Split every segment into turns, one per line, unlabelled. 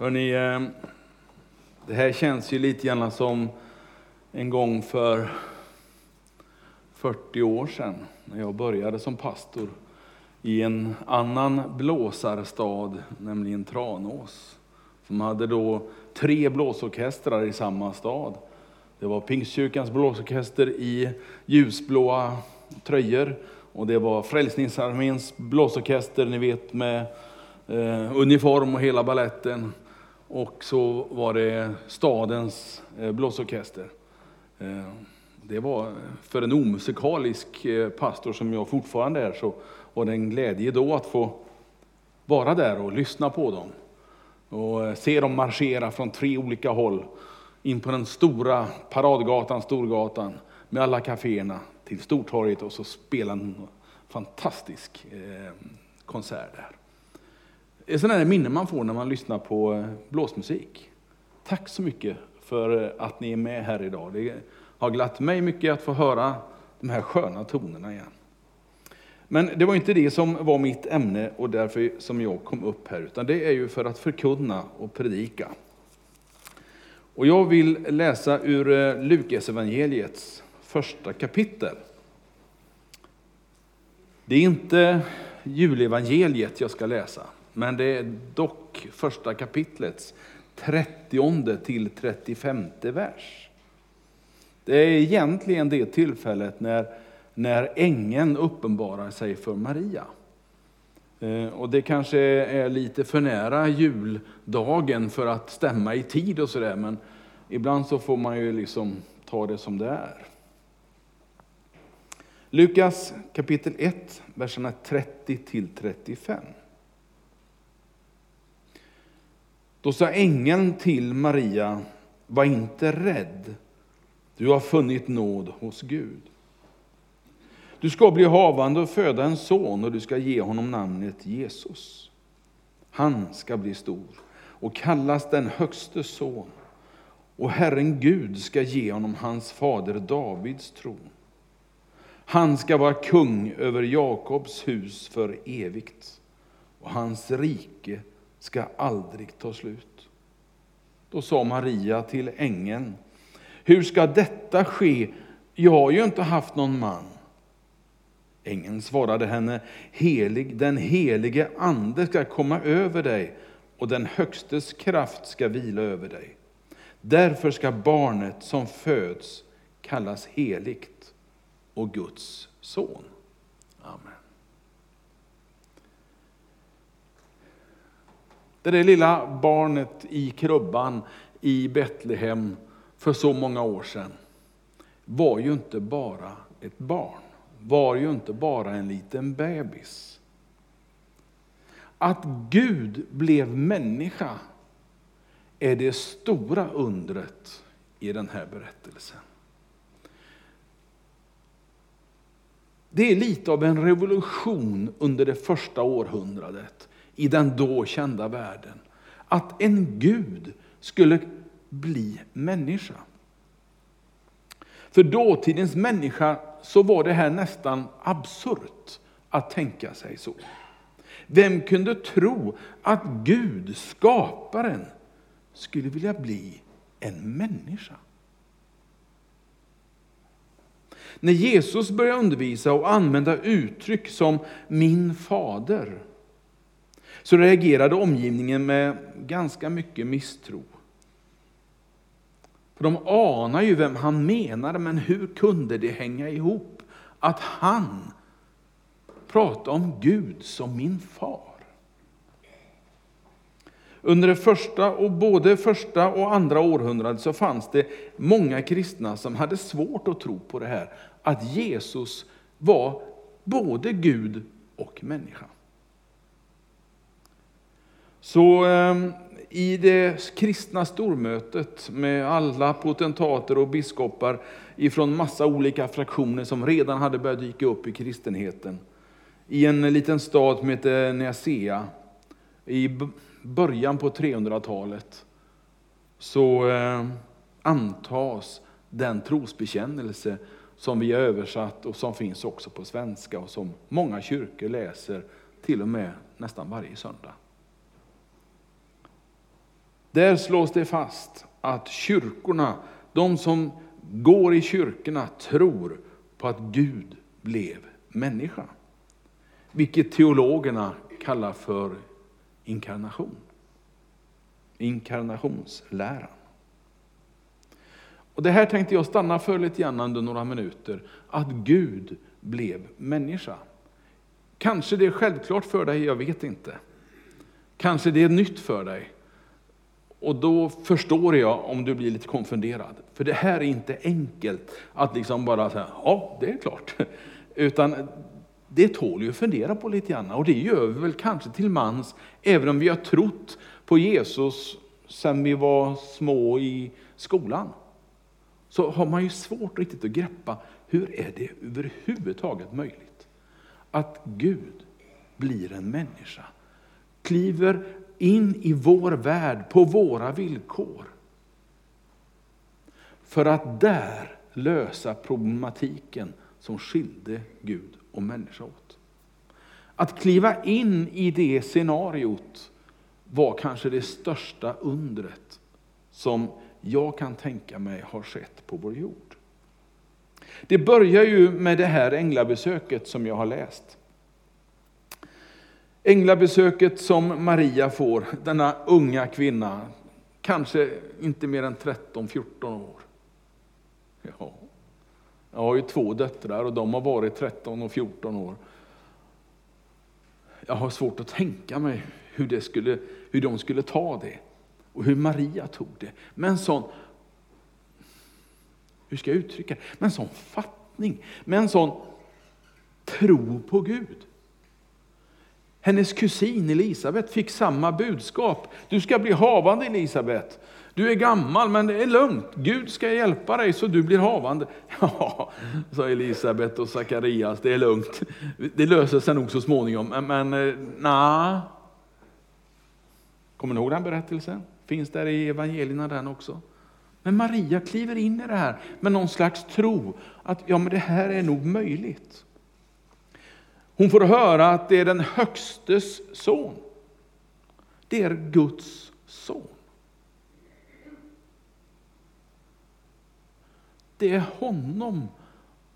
Hörrni, eh, det här känns ju lite grann som en gång för 40 år sedan när jag började som pastor i en annan blåsarstad, nämligen Tranås. Som hade då tre blåsorkestrar i samma stad. Det var Pingstkyrkans blåsorkester i ljusblåa tröjor och det var Frälsningsarméns blåsorkester, ni vet med eh, uniform och hela balletten. Och så var det stadens eh, blåsorkester. Eh, det var för en omusikalisk eh, pastor som jag fortfarande är, så var det en glädje då att få vara där och lyssna på dem. Och se dem marschera från tre olika håll in på den stora paradgatan, Storgatan, med alla kaféerna till Stortorget och så spela en fantastisk konsert där. Eh, sådana där minnen man får när man lyssnar på eh, blåsmusik. Tack så mycket för eh, att ni är med här idag. Det har glatt mig mycket att få höra de här sköna tonerna igen. Men det var inte det som var mitt ämne och därför som jag kom upp här, utan det är ju för att förkunna och predika. Och jag vill läsa ur Lukasevangeliets Lukas evangeliets första kapitel. Det är inte julevangeliet jag ska läsa, men det är dock första kapitlets 30 till 35 vers. Det är egentligen det tillfället när, när ängeln uppenbarar sig för Maria. Eh, och det kanske är lite för nära juldagen för att stämma i tid och sådär, men ibland så får man ju liksom ta det som det är. Lukas kapitel 1, verserna 30 till 35. Då sa ängeln till Maria, var inte rädd, du har funnit nåd hos Gud. Du ska bli havande och föda en son och du ska ge honom namnet Jesus. Han ska bli stor och kallas den högste son och Herren Gud ska ge honom hans fader Davids tron. Han ska vara kung över Jakobs hus för evigt och hans rike ska aldrig ta slut. Då sa Maria till ängeln, hur ska detta ske? Jag har ju inte haft någon man. Ängeln svarade henne, helig, den helige ande ska komma över dig och den högstes kraft ska vila över dig. Därför ska barnet som föds kallas heligt och Guds son. Amen. Det där lilla barnet i krubban i Betlehem för så många år sedan var ju inte bara ett barn, var ju inte bara en liten bebis. Att Gud blev människa är det stora undret i den här berättelsen. Det är lite av en revolution under det första århundradet i den då kända världen. Att en Gud skulle bli människa. För dåtidens människa så var det här nästan absurt att tänka sig så. Vem kunde tro att Gud, skaparen, skulle vilja bli en människa? När Jesus började undervisa och använda uttryck som min fader, så reagerade omgivningen med ganska mycket misstro. För de anar ju vem han menade, men hur kunde det hänga ihop? Att han pratade om Gud som min far. Under det första och både första och andra århundradet så fanns det många kristna som hade svårt att tro på det här, att Jesus var både Gud och människa. Så ehm, i det kristna stormötet med alla potentater och biskopar ifrån massa olika fraktioner som redan hade börjat dyka upp i kristenheten. I en liten stad som heter Nicaea i början på 300-talet så ehm, antas den trosbekännelse som vi har översatt och som finns också på svenska och som många kyrkor läser till och med nästan varje söndag. Där slås det fast att kyrkorna, de som går i kyrkorna, tror på att Gud blev människa. Vilket teologerna kallar för inkarnation. Inkarnationsläran. Och det här tänkte jag stanna för lite grann under några minuter. Att Gud blev människa. Kanske det är självklart för dig, jag vet inte. Kanske det är nytt för dig. Och då förstår jag om du blir lite konfunderad. För det här är inte enkelt att liksom bara säga, ja det är klart. Utan det tål ju att fundera på lite grann. Och det gör vi väl kanske till mans, även om vi har trott på Jesus sedan vi var små i skolan. Så har man ju svårt riktigt att greppa, hur är det överhuvudtaget möjligt? Att Gud blir en människa, kliver in i vår värld på våra villkor. För att där lösa problematiken som skilde Gud och människa åt. Att kliva in i det scenariot var kanske det största undret som jag kan tänka mig har skett på vår jord. Det börjar ju med det här änglabesöket som jag har läst. Änglabesöket som Maria får, denna unga kvinna, kanske inte mer än 13-14 år. Ja. Jag har ju två döttrar och de har varit 13 och 14 år. Jag har svårt att tänka mig hur, det skulle, hur de skulle ta det och hur Maria tog det. Men en sån, hur ska jag uttrycka det, med en sån fattning, med en sån tro på Gud. Hennes kusin Elisabet fick samma budskap. Du ska bli havande Elisabet. Du är gammal, men det är lugnt. Gud ska hjälpa dig så du blir havande. Ja, sa Elisabet och Sakarias, det är lugnt. Det löser sig nog så småningom. Men, eh, men na. Kommer ni ihåg den berättelsen? Finns där i evangelierna den också. Men Maria kliver in i det här med någon slags tro att ja, men det här är nog möjligt. Hon får höra att det är den högstes son. Det är Guds son. Det är honom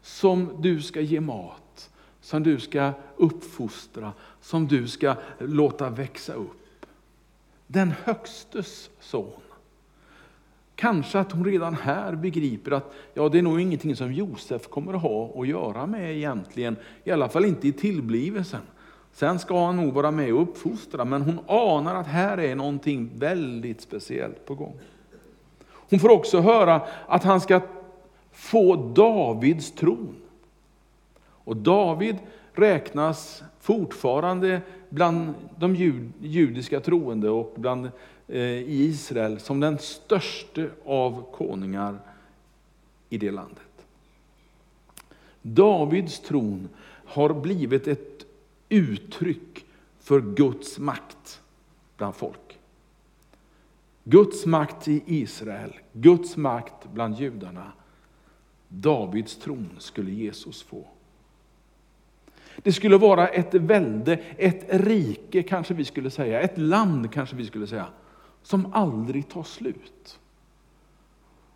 som du ska ge mat, som du ska uppfostra, som du ska låta växa upp. Den högstes son. Kanske att hon redan här begriper att ja, det är nog ingenting som Josef kommer att ha att göra med egentligen, i alla fall inte i tillblivelsen. Sen ska han nog vara med och uppfostra, men hon anar att här är någonting väldigt speciellt på gång. Hon får också höra att han ska få Davids tron. Och David räknas fortfarande bland de judiska troende och bland Eh, i Israel som den störste av konungar i det landet. Davids tron har blivit ett uttryck för Guds makt bland folk. Guds makt i Israel, Guds makt bland judarna Davids tron skulle Jesus få. Det skulle vara ett välde, ett rike kanske vi skulle säga, ett land kanske vi skulle säga, som aldrig tar slut.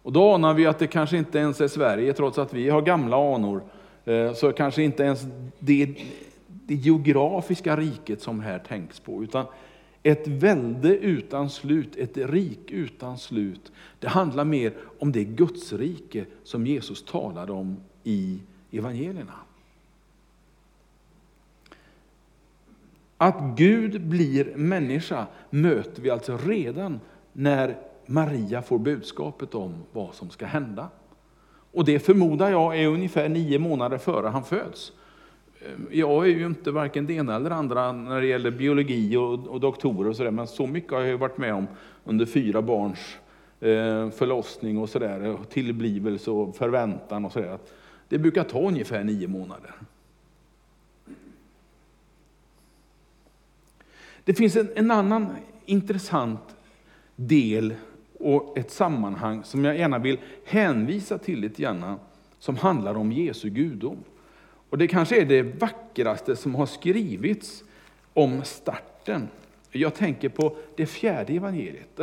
Och då anar vi att det kanske inte ens är Sverige, trots att vi har gamla anor, eh, så kanske inte ens det, det geografiska riket som här tänks på, utan ett välde utan slut, ett rik utan slut. Det handlar mer om det Gudsrike som Jesus talade om i evangelierna. Att Gud blir människa möter vi alltså redan när Maria får budskapet om vad som ska hända. Och det förmodar jag är ungefär nio månader före han föds. Ehm, jag är ju inte varken det ena eller det andra när det gäller biologi och, och doktorer och sådär, men så mycket har jag varit med om under fyra barns eh, förlossning och sådär, tillblivelse och förväntan och sådär. Det brukar ta ungefär nio månader. Det finns en, en annan intressant del och ett sammanhang som jag gärna vill hänvisa till lite grann, som handlar om Jesu gudom. Och det kanske är det vackraste som har skrivits om starten. Jag tänker på det fjärde evangeliet.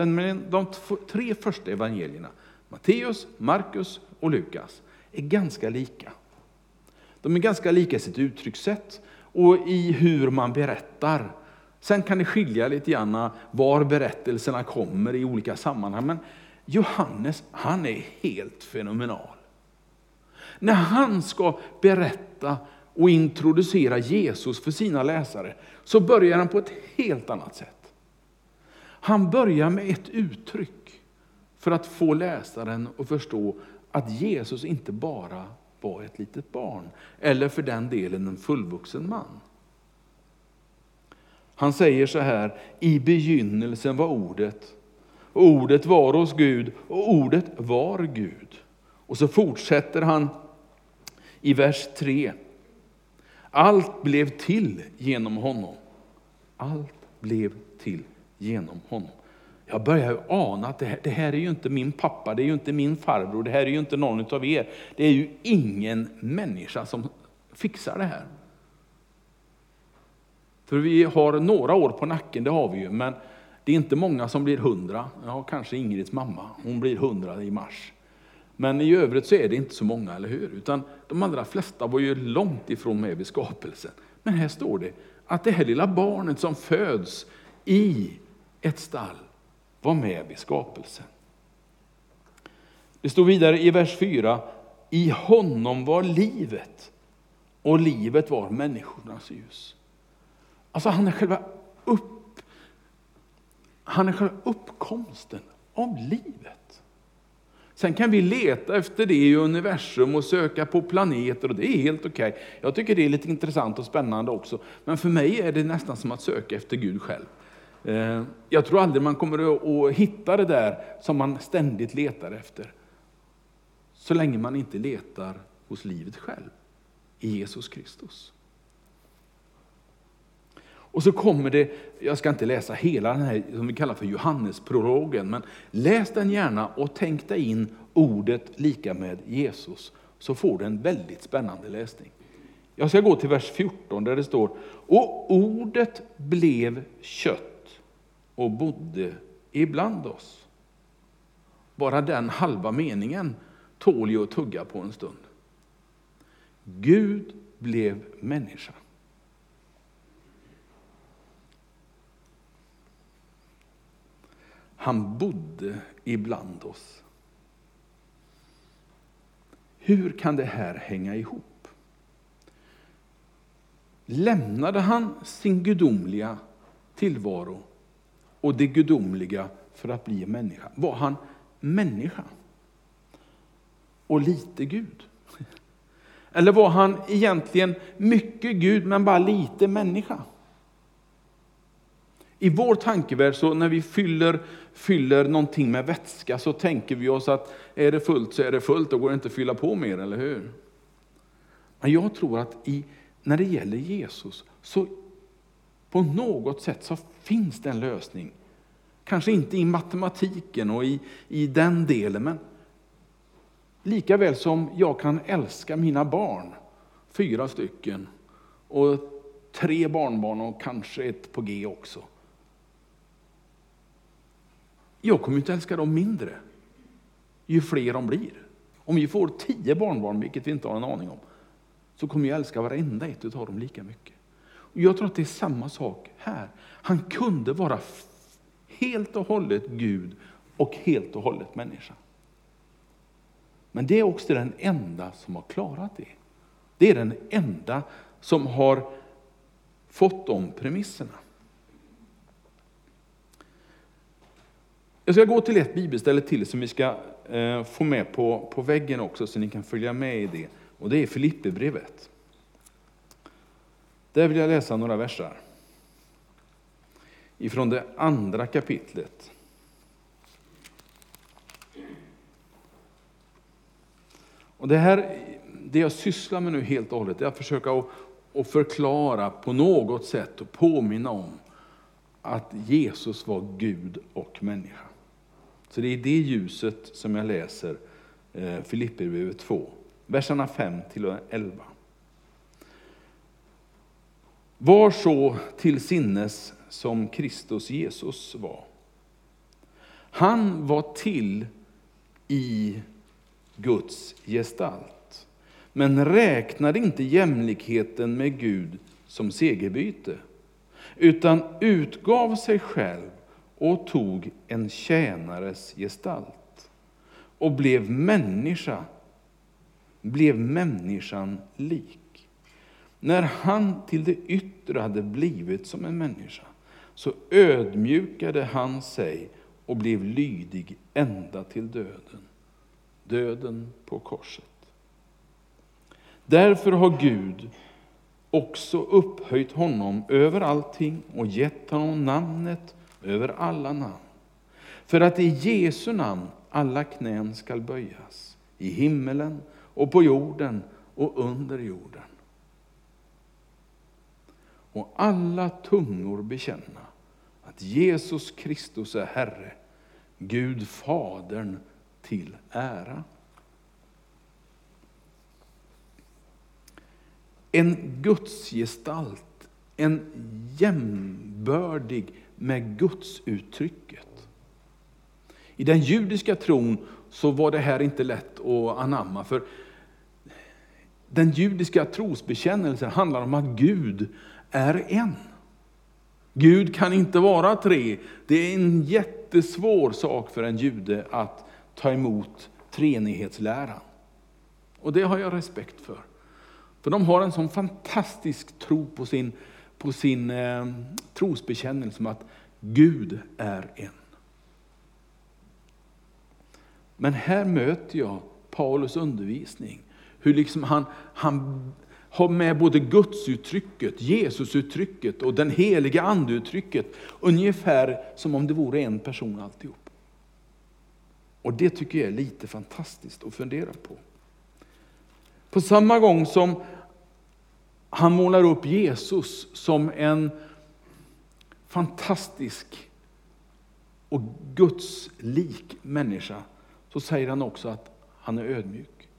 De tre första evangelierna, Matteus, Markus och Lukas, är ganska lika. De är ganska lika i sitt uttryckssätt och i hur man berättar. Sen kan det skilja lite grann var berättelserna kommer i olika sammanhang. Men Johannes, han är helt fenomenal. När han ska berätta och introducera Jesus för sina läsare, så börjar han på ett helt annat sätt. Han börjar med ett uttryck för att få läsaren att förstå att Jesus inte bara var ett litet barn, eller för den delen en fullvuxen man. Han säger så här, i begynnelsen var ordet, och ordet var hos Gud, och ordet var Gud. Och så fortsätter han i vers 3. Allt blev till genom honom. Allt blev till genom honom. Jag börjar ju ana att det här, det här, är ju inte min pappa, det är ju inte min farbror, det här är ju inte någon av er. Det är ju ingen människa som fixar det här. För vi har några år på nacken, det har vi ju, men det är inte många som blir hundra. Ja, kanske Ingrids mamma, hon blir hundra i mars. Men i övrigt så är det inte så många, eller hur? Utan de allra flesta var ju långt ifrån med vid skapelsen. Men här står det att det här lilla barnet som föds i ett stall var med vid skapelsen. Det står vidare i vers 4, i honom var livet och livet var människornas ljus. Alltså han är själva, upp, han är själva uppkomsten av livet. Sen kan vi leta efter det i universum och söka på planeter och det är helt okej. Okay. Jag tycker det är lite intressant och spännande också. Men för mig är det nästan som att söka efter Gud själv. Eh, jag tror aldrig man kommer att hitta det där som man ständigt letar efter. Så länge man inte letar hos livet själv, i Jesus Kristus. Och så kommer det, jag ska inte läsa hela den här som vi kallar för Johannesprologen, men läs den gärna och tänk dig in ordet lika med Jesus, så får du en väldigt spännande läsning. Jag ska gå till vers 14 där det står, och ordet blev kött och bodde ibland oss. Bara den halva meningen tål ju att tugga på en stund. Gud blev människa. Han bodde ibland oss. Hur kan det här hänga ihop? Lämnade han sin gudomliga tillvaro och det gudomliga för att bli människa? Var han människa? Och lite Gud? Eller var han egentligen mycket Gud men bara lite människa? I vår tankevärld, så när vi fyller, fyller någonting med vätska, så tänker vi oss att är det fullt så är det fullt, då går det inte att fylla på mer, eller hur? Men jag tror att i, när det gäller Jesus, så på något sätt så finns det en lösning. Kanske inte i matematiken och i, i den delen, men lika väl som jag kan älska mina barn, fyra stycken, och tre barnbarn och kanske ett på G också. Jag kommer inte älska dem mindre ju fler de blir. Om vi får tio barnbarn, vilket vi inte har en aning om, så kommer jag älska varenda ett av dem lika mycket. Och jag tror att det är samma sak här. Han kunde vara helt och hållet Gud och helt och hållet människa. Men det är också den enda som har klarat det. Det är den enda som har fått de premisserna. Jag ska gå till ett bibelställe till som vi ska eh, få med på, på väggen också, så ni kan följa med i det. Och det är Filipperbrevet. Där vill jag läsa några versar. Ifrån det andra kapitlet. Och det här, det jag sysslar med nu helt och hållet, är att försöka att, att förklara på något sätt och påminna om att Jesus var Gud och människa. Så det är i det ljuset som jag läser eh, Filipperbrevet 2, verserna 5 till 11. Var så till sinnes som Kristus Jesus var. Han var till i Guds gestalt, men räknade inte jämlikheten med Gud som segerbyte, utan utgav sig själv och tog en tjänares gestalt och blev människa, blev människan lik. När han till det yttre hade blivit som en människa, så ödmjukade han sig och blev lydig ända till döden, döden på korset. Därför har Gud också upphöjt honom över allting och gett honom namnet över alla namn. För att i Jesu namn alla knän skall böjas, i himmelen och på jorden och under jorden. Och alla tungor bekänna att Jesus Kristus är Herre, Gud Fadern till ära. En gudsgestalt, en jämbördig med Guds-uttrycket. I den judiska tron så var det här inte lätt att anamma, för den judiska trosbekännelsen handlar om att Gud är en. Gud kan inte vara tre. Det är en jättesvår sak för en jude att ta emot treenighetsläran. Och det har jag respekt för. För de har en sån fantastisk tro på sin, på sin eh, trosbekännelse om att Gud är en. Men här möter jag Paulus undervisning. Hur liksom han, han har med både Gudsuttrycket, Jesusuttrycket och den heliga andeuttrycket. Ungefär som om det vore en person alltihop. Och det tycker jag är lite fantastiskt att fundera på. På samma gång som han målar upp Jesus som en fantastisk och Guds lik människa, så säger han också att han är ödmjuk.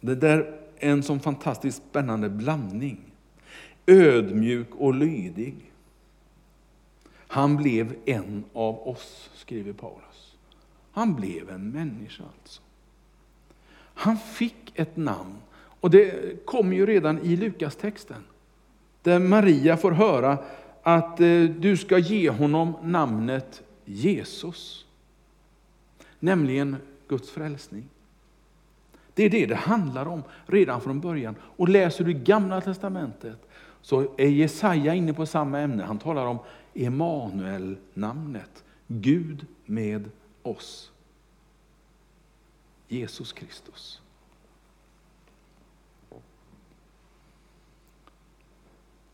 Det där är en sån fantastiskt spännande blandning. Ödmjuk och lydig. Han blev en av oss, skriver Paulus. Han blev en människa alltså. Han fick ett namn och det kommer ju redan i Lukas-texten. Där Maria får höra att eh, du ska ge honom namnet Jesus. Nämligen Guds frälsning. Det är det det handlar om redan från början. Och läser du gamla testamentet så är Jesaja inne på samma ämne. Han talar om Emanuel-namnet. Gud med oss. Jesus Kristus.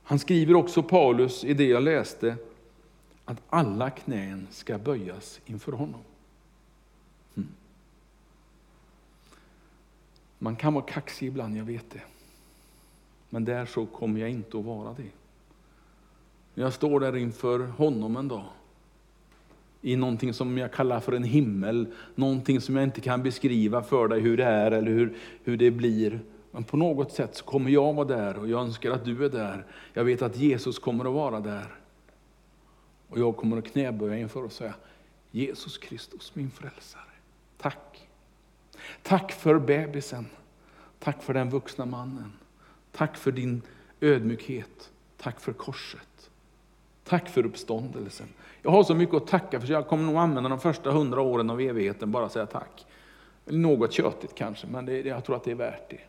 Han skriver också Paulus i det jag läste att alla knän ska böjas inför honom. Mm. Man kan vara kaxig ibland, jag vet det. Men där så kommer jag inte att vara det. Jag står där inför honom en dag. I någonting som jag kallar för en himmel. Någonting som jag inte kan beskriva för dig hur det är eller hur, hur det blir. Men på något sätt så kommer jag vara där och jag önskar att du är där. Jag vet att Jesus kommer att vara där. Och jag kommer att knäböja inför och säga, Jesus Kristus min frälsare, tack. Tack för bebisen. Tack för den vuxna mannen. Tack för din ödmjukhet. Tack för korset. Tack för uppståndelsen. Jag har så mycket att tacka för, så jag kommer nog använda de första hundra åren av evigheten bara att säga tack. Något tjötigt kanske, men det, jag tror att det är värt det.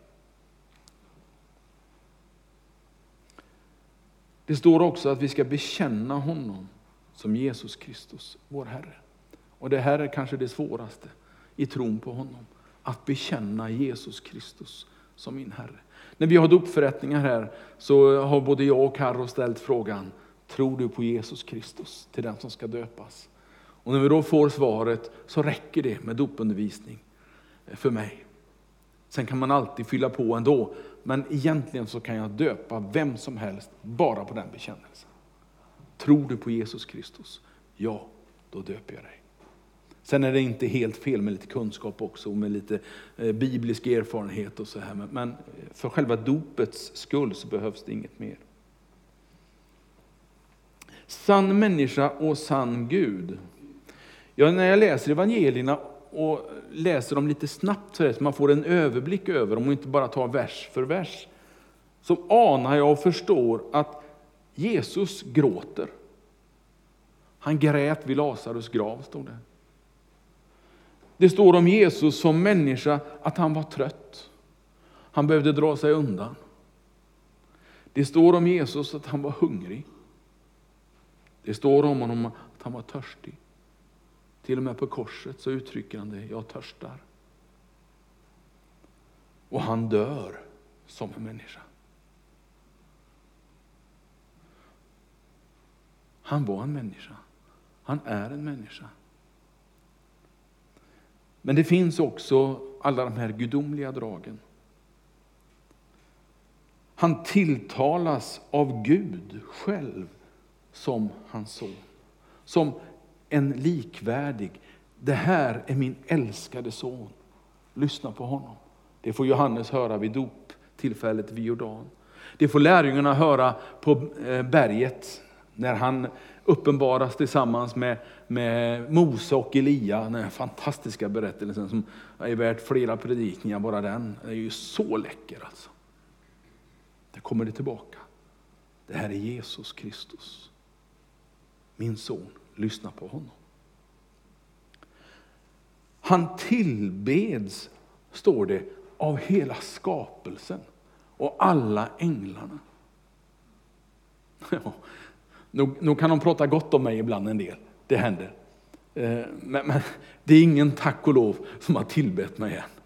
Det står också att vi ska bekänna honom som Jesus Kristus, vår Herre. Och det här är kanske det svåraste i tron på honom. Att bekänna Jesus Kristus som min Herre. När vi har dopförrättningar här så har både jag och Carro ställt frågan, tror du på Jesus Kristus till den som ska döpas? Och när vi då får svaret så räcker det med dopundervisning för mig. Sen kan man alltid fylla på ändå, men egentligen så kan jag döpa vem som helst bara på den bekännelsen. Tror du på Jesus Kristus? Ja, då döper jag dig. Sen är det inte helt fel med lite kunskap också och med lite eh, biblisk erfarenhet och så här. Men eh, för själva dopets skull så behövs det inget mer. Sann människa och sann Gud. Ja, när jag läser evangelierna och läser dem lite snabbt så, man får en överblick över dem och inte bara tar vers för vers, så anar jag och förstår att Jesus gråter. Han grät vid Lazarus grav, stod det. Det står om Jesus som människa att han var trött. Han behövde dra sig undan. Det står om Jesus att han var hungrig. Det står om honom att han var törstig. Till och med på korset så uttrycker han det, jag törstar. Och han dör som en människa. Han var en människa. Han är en människa. Men det finns också alla de här gudomliga dragen. Han tilltalas av Gud själv som hans son. Som en likvärdig. Det här är min älskade son. Lyssna på honom. Det får Johannes höra vid doptillfället vid Jordan. Det får lärjungarna höra på eh, berget när han uppenbaras tillsammans med, med Mose och Elia. Den fantastiska berättelsen som är värt flera predikningar, bara den. Den är ju så läcker alltså. Där kommer det tillbaka. Det här är Jesus Kristus. Min son, lyssna på honom. Han tillbeds, står det, av hela skapelsen och alla änglarna. Ja, nog, nog kan de prata gott om mig ibland en del, det händer. Eh, men, men det är ingen tack och lov som har tillbett mig än.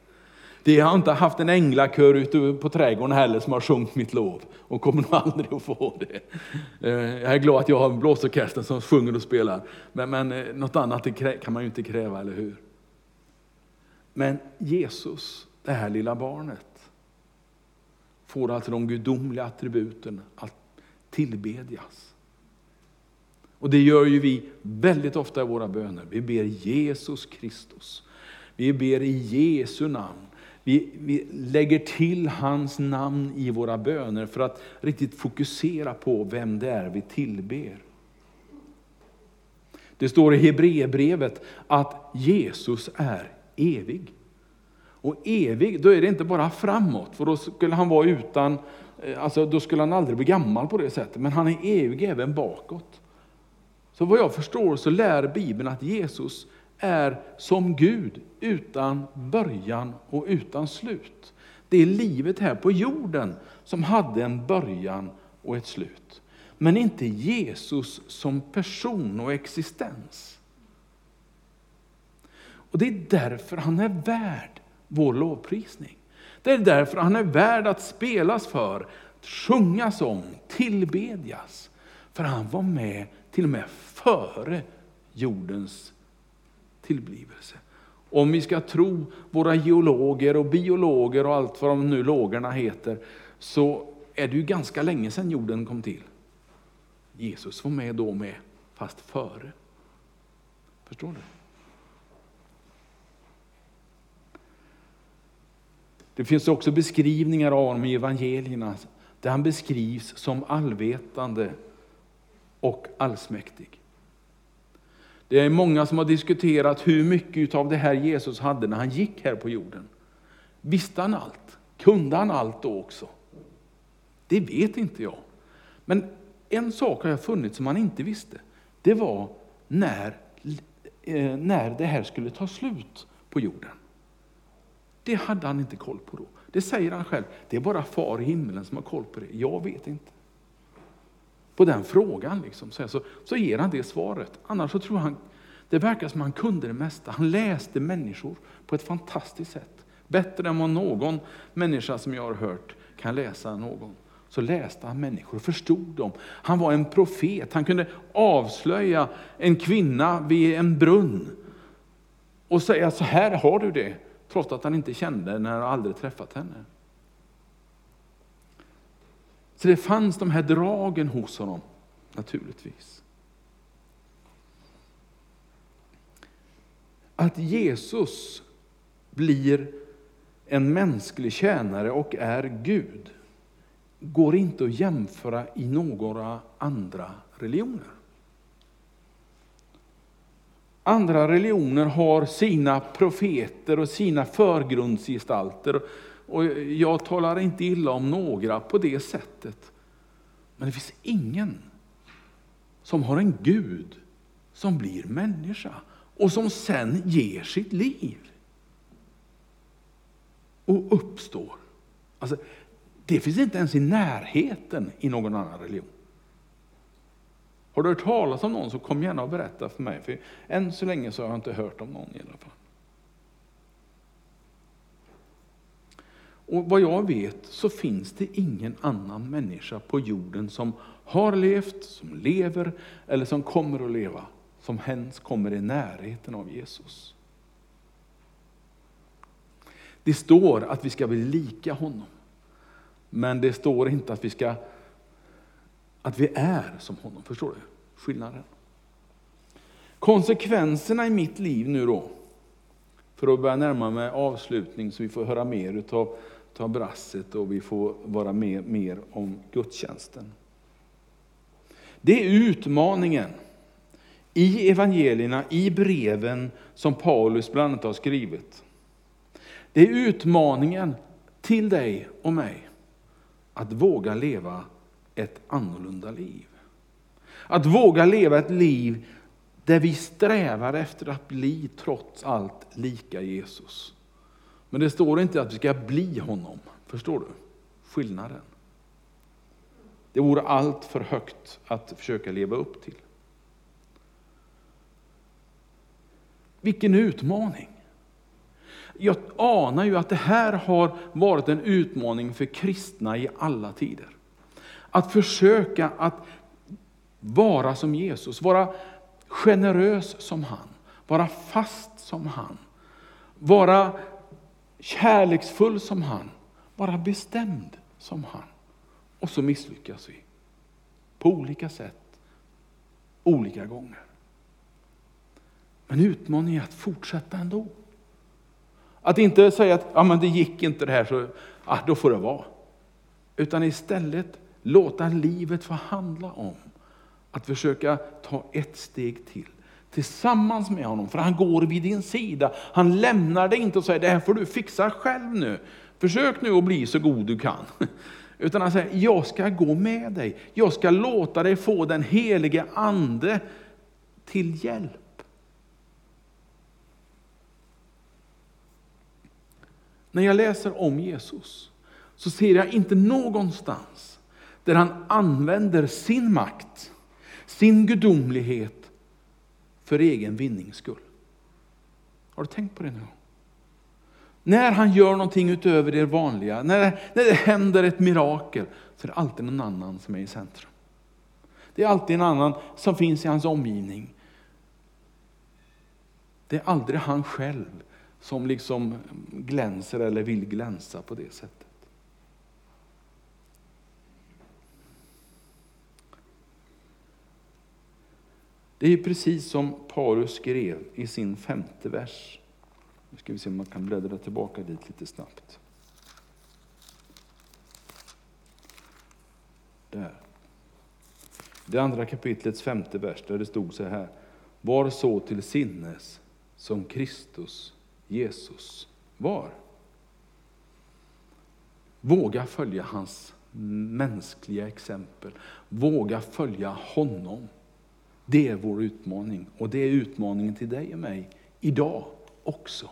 Det har inte haft en änglakör ute på trädgården heller som har sjungit mitt lov och kommer nog aldrig att få det. Eh, jag är glad att jag har en blåsorkester som sjunger och spelar, men, men eh, något annat kan man ju inte kräva, eller hur? Men Jesus, det här lilla barnet, får alltså de gudomliga attributen att tillbedjas. Och det gör ju vi väldigt ofta i våra böner. Vi ber Jesus Kristus. Vi ber i Jesu namn. Vi, vi lägger till hans namn i våra böner för att riktigt fokusera på vem det är vi tillber. Det står i Hebreerbrevet att Jesus är evig. Och evig, då är det inte bara framåt, för då skulle han vara utan, eh, alltså då skulle han aldrig bli gammal på det sättet, men han är evig även bakåt. Så vad jag förstår så lär Bibeln att Jesus är som Gud utan början och utan slut. Det är livet här på jorden som hade en början och ett slut. Men inte Jesus som person och existens. Och Det är därför han är värd vår lovprisning. Det är därför han är värd att spelas för, sjungas om, tillbedjas. För han var med till och med före jordens tillblivelse. Om vi ska tro våra geologer och biologer och allt vad de nu lågorna heter, så är det ju ganska länge sedan jorden kom till. Jesus var med då med, fast före. Förstår du? Det finns också beskrivningar av honom i evangelierna, där han beskrivs som allvetande och allsmäktig. Det är många som har diskuterat hur mycket av det här Jesus hade när han gick här på jorden. Visste han allt? Kunde han allt då också? Det vet inte jag. Men en sak har jag funnit som han inte visste. Det var när, eh, när det här skulle ta slut på jorden. Det hade han inte koll på då. Det säger han själv. Det är bara far i himlen som har koll på det. Jag vet inte på den frågan. Liksom, så, så ger han det svaret. Annars så tror han, det verkar som han kunde det mesta. Han läste människor på ett fantastiskt sätt. Bättre än vad någon människa som jag har hört kan läsa någon. Så läste han människor och förstod dem. Han var en profet. Han kunde avslöja en kvinna vid en brunn och säga så här har du det, trots att han inte kände henne och aldrig träffat henne. Så det fanns de här dragen hos honom, naturligtvis. Att Jesus blir en mänsklig tjänare och är Gud går inte att jämföra i några andra religioner. Andra religioner har sina profeter och sina förgrundsgestalter och jag talar inte illa om några på det sättet. Men det finns ingen som har en Gud som blir människa och som sen ger sitt liv. Och uppstår. Alltså, det finns inte ens i närheten i någon annan religion. Har du hört talas om någon så kom gärna och berätta för mig. För än så länge så har jag inte hört om någon i alla fall. Och vad jag vet så finns det ingen annan människa på jorden som har levt, som lever eller som kommer att leva, som ens kommer i närheten av Jesus. Det står att vi ska bli lika honom. Men det står inte att vi ska att vi är som honom. Förstår du skillnaden? Konsekvenserna i mitt liv nu då, för att börja närma mig avslutning så vi får höra mer utav, Ta brasset och vi får vara med mer om gudstjänsten. Det är utmaningen i evangelierna, i breven som Paulus bland annat har skrivit. Det är utmaningen till dig och mig att våga leva ett annorlunda liv. Att våga leva ett liv där vi strävar efter att bli trots allt lika Jesus. Men det står inte att vi ska bli honom. Förstår du skillnaden? Det vore allt för högt att försöka leva upp till. Vilken utmaning! Jag anar ju att det här har varit en utmaning för kristna i alla tider. Att försöka att vara som Jesus, vara generös som han, vara fast som han, vara kärleksfull som han, vara bestämd som han. Och så misslyckas vi. På olika sätt, olika gånger. Men utmaningen är att fortsätta ändå. Att inte säga att ja, men det gick inte det här, så ja, då får det vara. Utan istället låta livet få handla om att försöka ta ett steg till tillsammans med honom, för han går vid din sida. Han lämnar dig inte och säger, det här får du fixa själv nu. Försök nu att bli så god du kan. Utan han säger, jag ska gå med dig. Jag ska låta dig få den helige ande till hjälp. När jag läser om Jesus så ser jag inte någonstans där han använder sin makt, sin gudomlighet för egen vinnings skull. Har du tänkt på det nu? När han gör någonting utöver det vanliga, när, när det händer ett mirakel, så är det alltid någon annan som är i centrum. Det är alltid en annan som finns i hans omgivning. Det är aldrig han själv som liksom glänser eller vill glänsa på det sättet. Det är precis som Paulus skrev i sin femte vers. Nu ska vi se om man kan bläddra tillbaka dit lite snabbt. Där. Det andra kapitlets femte vers där det stod så här. Var så till sinnes som Kristus Jesus var. Våga följa hans mänskliga exempel. Våga följa honom. Det är vår utmaning och det är utmaningen till dig och mig idag också.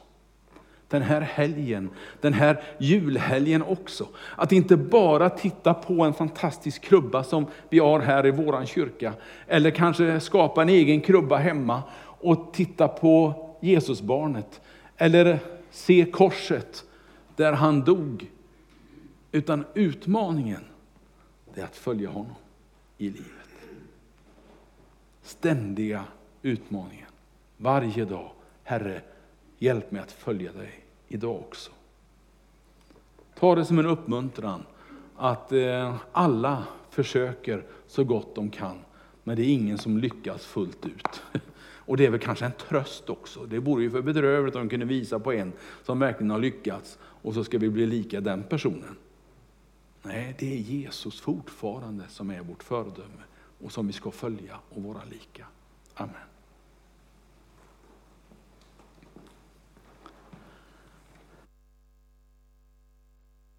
Den här helgen, den här julhelgen också. Att inte bara titta på en fantastisk krubba som vi har här i våran kyrka. Eller kanske skapa en egen krubba hemma och titta på Jesusbarnet. Eller se korset där han dog. Utan utmaningen det är att följa honom i livet. Ständiga utmaningen. Varje dag. Herre, hjälp mig att följa dig idag också. Ta det som en uppmuntran att eh, alla försöker så gott de kan, men det är ingen som lyckas fullt ut. Och det är väl kanske en tröst också. Det vore ju för bedrövligt om de kunde visa på en som verkligen har lyckats och så ska vi bli lika den personen. Nej, det är Jesus fortfarande som är vårt föredöme och som vi ska följa och vara lika. Amen.